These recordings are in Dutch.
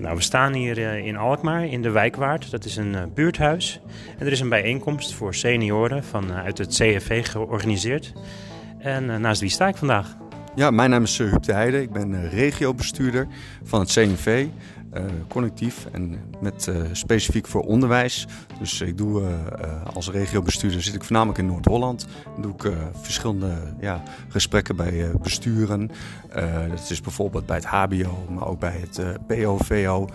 Nou, we staan hier eh, in Alkmaar in de Wijkwaard. Dat is een uh, buurthuis. En er is een bijeenkomst voor senioren vanuit het CFV georganiseerd. En naast wie sta ik vandaag? Ja, mijn naam is Huub de Heide. Ik ben regiobestuurder van het CNV. Uh, connectief en met uh, specifiek voor onderwijs. Dus ik doe uh, als regiobestuurder zit ik voornamelijk in Noord-Holland. Doe ik verschillende ja, gesprekken bij besturen. dat is bijvoorbeeld bij het HBO, maar ook bij het PO-VO.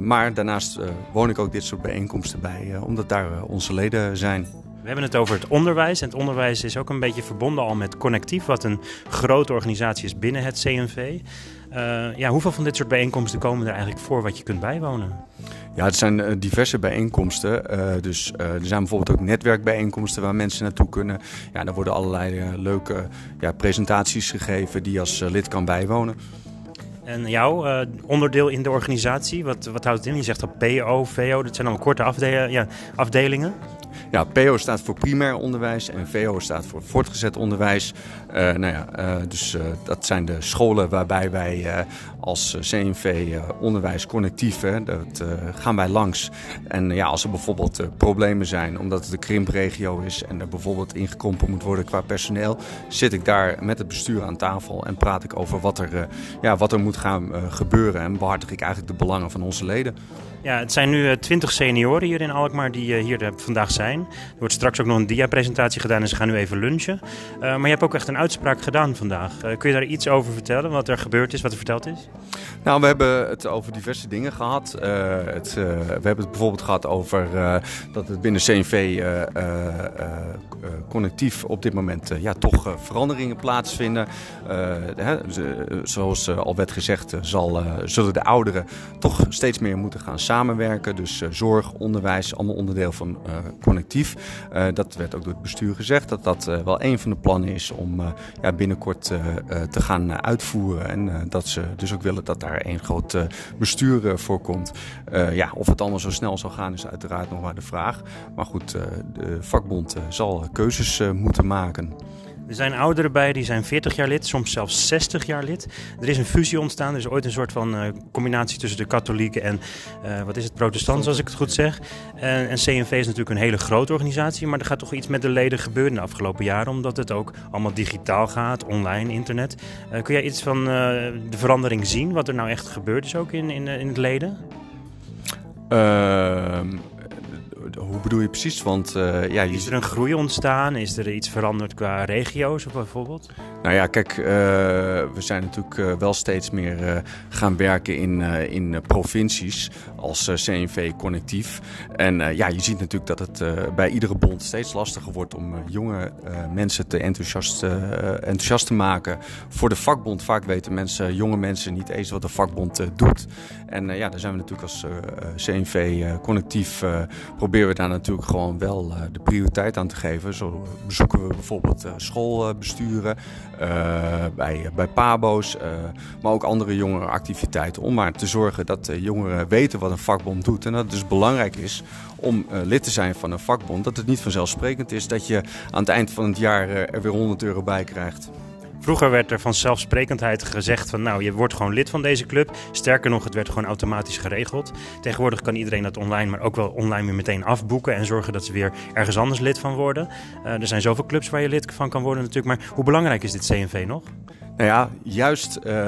maar daarnaast woon ik ook dit soort bijeenkomsten bij, omdat daar onze leden zijn. We hebben het over het onderwijs. En het onderwijs is ook een beetje verbonden al met Connectief, wat een grote organisatie is binnen het CNV. Uh, ja, hoeveel van dit soort bijeenkomsten komen er eigenlijk voor wat je kunt bijwonen? Ja, het zijn uh, diverse bijeenkomsten. Uh, dus er zijn bijvoorbeeld ook netwerkbijeenkomsten waar mensen naartoe kunnen. Ja, daar worden allerlei leuke ja, presentaties gegeven die je als lid kan bijwonen. En jouw onderdeel in de organisatie, wat, wat houdt het in? Je zegt dat PO, VO, dat zijn allemaal korte afde ja, afdelingen. Ja, PO staat voor primair onderwijs en VO staat voor voortgezet onderwijs. Uh, nou ja, uh, dus uh, dat zijn de scholen waarbij wij als CNV onderwijs connectief, hè, dat gaan wij langs. En ja, als er bijvoorbeeld problemen zijn omdat het een krimpregio is en er bijvoorbeeld ingekrompen moet worden qua personeel, zit ik daar met het bestuur aan tafel en praat ik over wat er, ja, wat er moet gaan gebeuren en behartig ik eigenlijk de belangen van onze leden. Ja, het zijn nu twintig senioren hier in Alkmaar die hier vandaag zijn. Er wordt straks ook nog een dia-presentatie gedaan en ze gaan nu even lunchen. Uh, maar je hebt ook echt een uitspraak gedaan vandaag. Uh, kun je daar iets over vertellen, wat er gebeurd is, wat er verteld is? Nou, we hebben het over diverse dingen gehad. Uh, het, we hebben het bijvoorbeeld gehad over dat het binnen CNV connectief op dit moment ja, toch veranderingen plaatsvinden. Hè, zoals al werd gezegd, zal, zullen de ouderen toch steeds meer moeten gaan samenwerken. Dus zorg, onderwijs, allemaal onderdeel van connectief. Dat werd ook door het bestuur gezegd, dat dat wel een van de plannen is om ja, binnenkort te gaan uitvoeren. En dat ze dus ook willen dat daar één groot bestuur voor komt. ja, of het allemaal zo snel zal gaan is uiteraard nog maar de vraag. Maar goed, de vakbond zal keuzes moeten maken. Er zijn ouderen bij, die zijn 40 jaar lid, soms zelfs 60 jaar lid. Er is een fusie ontstaan, er is ooit een soort van uh, combinatie tussen de katholieken en, uh, wat is het, protestants als ik het goed zeg. En, en, CNV is natuurlijk een hele grote organisatie, maar er gaat toch iets met de leden gebeuren de afgelopen jaren, omdat het ook allemaal digitaal gaat, online, internet. Uh, kun jij iets van de verandering zien, wat er nou echt gebeurd is ook in, in, in het leden? Ehm, hoe bedoel je precies? Want, uh, ja, Is er een groei ontstaan? Is er iets veranderd qua regio's bijvoorbeeld? Nou ja, kijk, uh, we zijn natuurlijk uh, wel steeds meer gaan werken in, in provincies als CNV connectief. En ja, je ziet natuurlijk dat het bij iedere bond steeds lastiger wordt om jonge mensen te enthousiast, enthousiast te maken voor de vakbond. Vaak weten mensen, jonge mensen niet eens wat de vakbond doet. En ja, daar zijn we natuurlijk als CNV connectief proberen we daar natuurlijk gewoon wel uh, de prioriteit aan te geven. Zo bezoeken we bijvoorbeeld uh, schoolbesturen, uh, bij, bij PABO's, maar ook andere jongerenactiviteiten. Om maar te zorgen dat jongeren weten wat een vakbond doet. En dat het dus belangrijk is om lid te zijn van een vakbond. Dat het niet vanzelfsprekend is dat je aan het eind van het jaar er weer 100 euro bij krijgt. Vroeger werd er van zelfsprekendheid gezegd van nou, je wordt gewoon lid van deze club. Sterker nog, het werd gewoon automatisch geregeld. Tegenwoordig kan iedereen dat online, maar ook wel online weer meteen afboeken en zorgen dat ze weer ergens anders lid van worden. Uh, er zijn zoveel clubs waar je lid van kan worden natuurlijk, maar hoe belangrijk is dit CNV nog? Nou ja, juist uh, uh,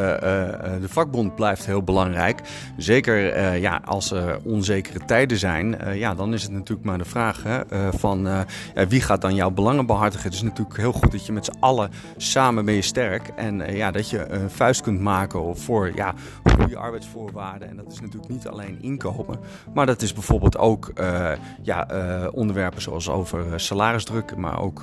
de vakbond blijft heel belangrijk. Zeker ja, als er onzekere tijden zijn, ja, dan is het natuurlijk maar de vraag hè, van wie gaat dan jouw belangen behartigen. Het is natuurlijk heel goed dat je met z'n allen samen ben je sterk en ja, dat je een vuist kunt maken voor ja, goede arbeidsvoorwaarden. En dat is natuurlijk niet alleen inkomen, maar dat is bijvoorbeeld ook ja, onderwerpen zoals over salarisdruk, maar ook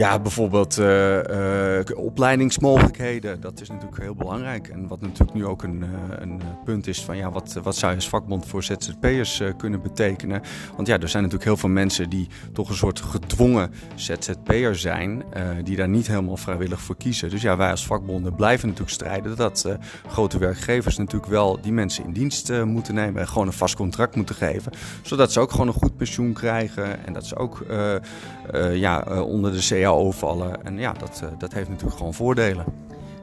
ja, bijvoorbeeld uh, uh, opleidingsmogelijkheden. Dat is natuurlijk heel belangrijk. En wat natuurlijk nu ook een, uh, een punt is van ja, wat, wat zou je als vakbond voor ZZP'ers kunnen betekenen? Want ja, er zijn natuurlijk heel veel mensen die toch een soort gedwongen ZZP'er zijn, die daar niet helemaal vrijwillig voor kiezen. Dus ja, wij als vakbonden blijven natuurlijk strijden dat grote werkgevers natuurlijk wel die mensen in dienst moeten nemen en gewoon een vast contract moeten geven. Zodat ze ook gewoon een goed pensioen krijgen en dat ze ook ja, onder de CAO vallen. En ja, dat, eh, dat heeft natuurlijk gewoon voordelen.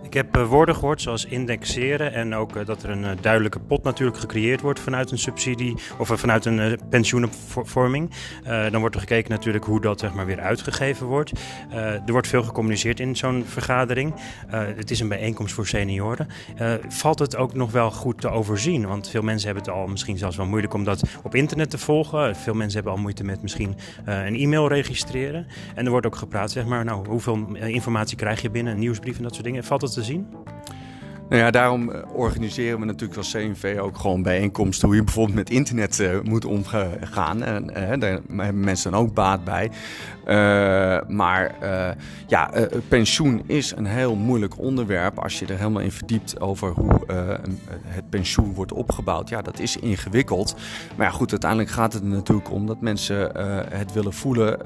Ik heb woorden gehoord zoals indexeren en ook dat er een duidelijke pot natuurlijk gecreëerd wordt vanuit een subsidie of vanuit een pensioenvorming. dan wordt er gekeken natuurlijk hoe dat zeg maar, weer uitgegeven wordt. er wordt veel gecommuniceerd in zo'n vergadering. het is een bijeenkomst voor senioren. valt het ook nog wel goed te overzien? Want veel mensen hebben het al misschien zelfs wel moeilijk om dat op internet te volgen. Veel mensen hebben al moeite met misschien een e-mail registreren. En er wordt ook gepraat, zeg maar, nou, hoeveel informatie krijg je binnen, een nieuwsbrief en dat soort dingen. Valt het te zien? Nou ja, daarom eh, organiseren we natuurlijk als CNV ook gewoon bijeenkomsten hoe je bijvoorbeeld met internet uh, moet omgaan. En uh, daar hebben mensen dan ook baat bij. Maar ja, pensioen is een heel moeilijk onderwerp als je er helemaal in verdiept over hoe het pensioen wordt opgebouwd. Ja, dat is ingewikkeld. Maar ja, goed, uiteindelijk gaat het er natuurlijk om dat mensen het willen voelen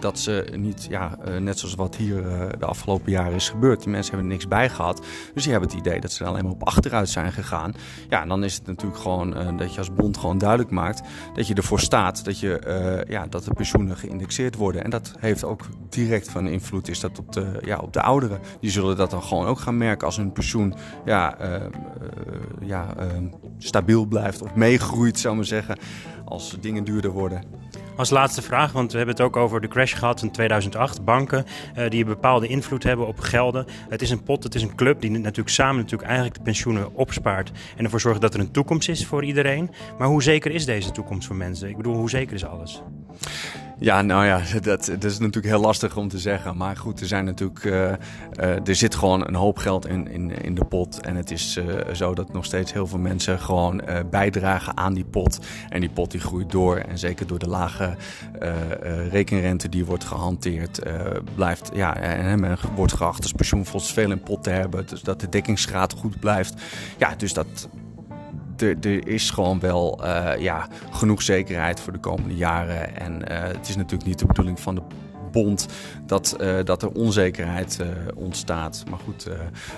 dat ze niet, ja, net zoals wat hier de afgelopen jaren is gebeurd. Die mensen hebben er niks bij gehad. Dus die hebben het idee dat dat ze er alleen maar op achteruit zijn gegaan. Ja, dan is het natuurlijk gewoon uh, dat je als bond gewoon duidelijk maakt dat je ervoor staat dat, je, uh, ja, dat de pensioenen geïndexeerd worden. En dat heeft ook direct van invloed is dat op de, ja, op de ouderen. Die zullen dat dan gewoon ook gaan merken als hun pensioen ja, uh, ja, stabiel blijft of meegroeit, zou maar zeggen, als dingen duurder worden. Als laatste vraag, want we hebben het ook over de crash gehad in 2008. Banken uh, die een bepaalde invloed hebben op gelden. Het is een pot, het is een club die natuurlijk samen natuurlijk eigenlijk de pensioenen opspaart. En ervoor zorgt dat er een toekomst is voor iedereen. Maar hoe zeker is deze toekomst voor mensen? Ik bedoel, hoe zeker is alles? Ja, nou ja, dat, dat is natuurlijk heel lastig om te zeggen. Maar goed, er zijn natuurlijk. Uh, uh, er zit gewoon een hoop geld in, in, in de pot. En het is uh, zo dat nog steeds heel veel mensen gewoon bijdragen aan die pot. En die pot die groeit door. En zeker door de lage rekenrente die wordt gehanteerd, blijft. Ja, en men wordt geacht als pensioenfonds veel in pot te hebben. Dus dat de dekkingsgraad goed blijft. Ja, dus dat er, is gewoon wel uh, ja, genoeg zekerheid voor de komende jaren. En uh, het is natuurlijk niet de bedoeling van de bond dat, uh, dat er onzekerheid ontstaat. Maar goed,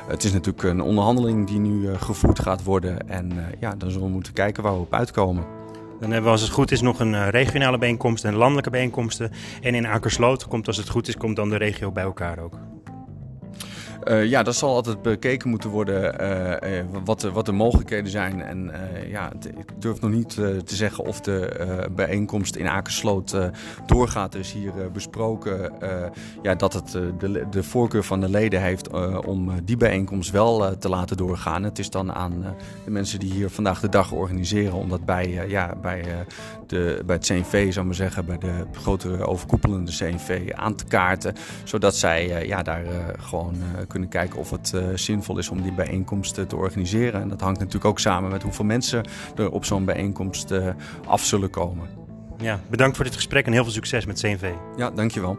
het is natuurlijk een onderhandeling die nu gevoerd gaat worden. En ja, dan zullen we moeten kijken waar we op uitkomen. Dan hebben we als het goed is nog een regionale bijeenkomst en landelijke bijeenkomsten. En in Akersloot komt als het goed is, komt dan de regio bij elkaar ook. Uh, ja, dat zal altijd bekeken moeten worden uh, uh, wat, de, wat de mogelijkheden zijn. En ja, ik durf nog niet te zeggen of de bijeenkomst in Akersloot doorgaat. Er is hier besproken ja, dat het de, de voorkeur van de leden heeft om die bijeenkomst wel te laten doorgaan. Het is dan aan de mensen die hier vandaag de dag organiseren om dat bij, ja, bij, de, bij het CNV, zou maar zeggen, bij de grotere overkoepelende CNV aan te kaarten. Zodat zij ja, daar gewoon kunnen kijken of het uh, zinvol is om die bijeenkomsten te organiseren. En dat hangt natuurlijk ook samen met hoeveel mensen er op zo'n bijeenkomst uh, af zullen komen. Ja, bedankt voor dit gesprek en heel veel succes met CNV. Ja, dankjewel.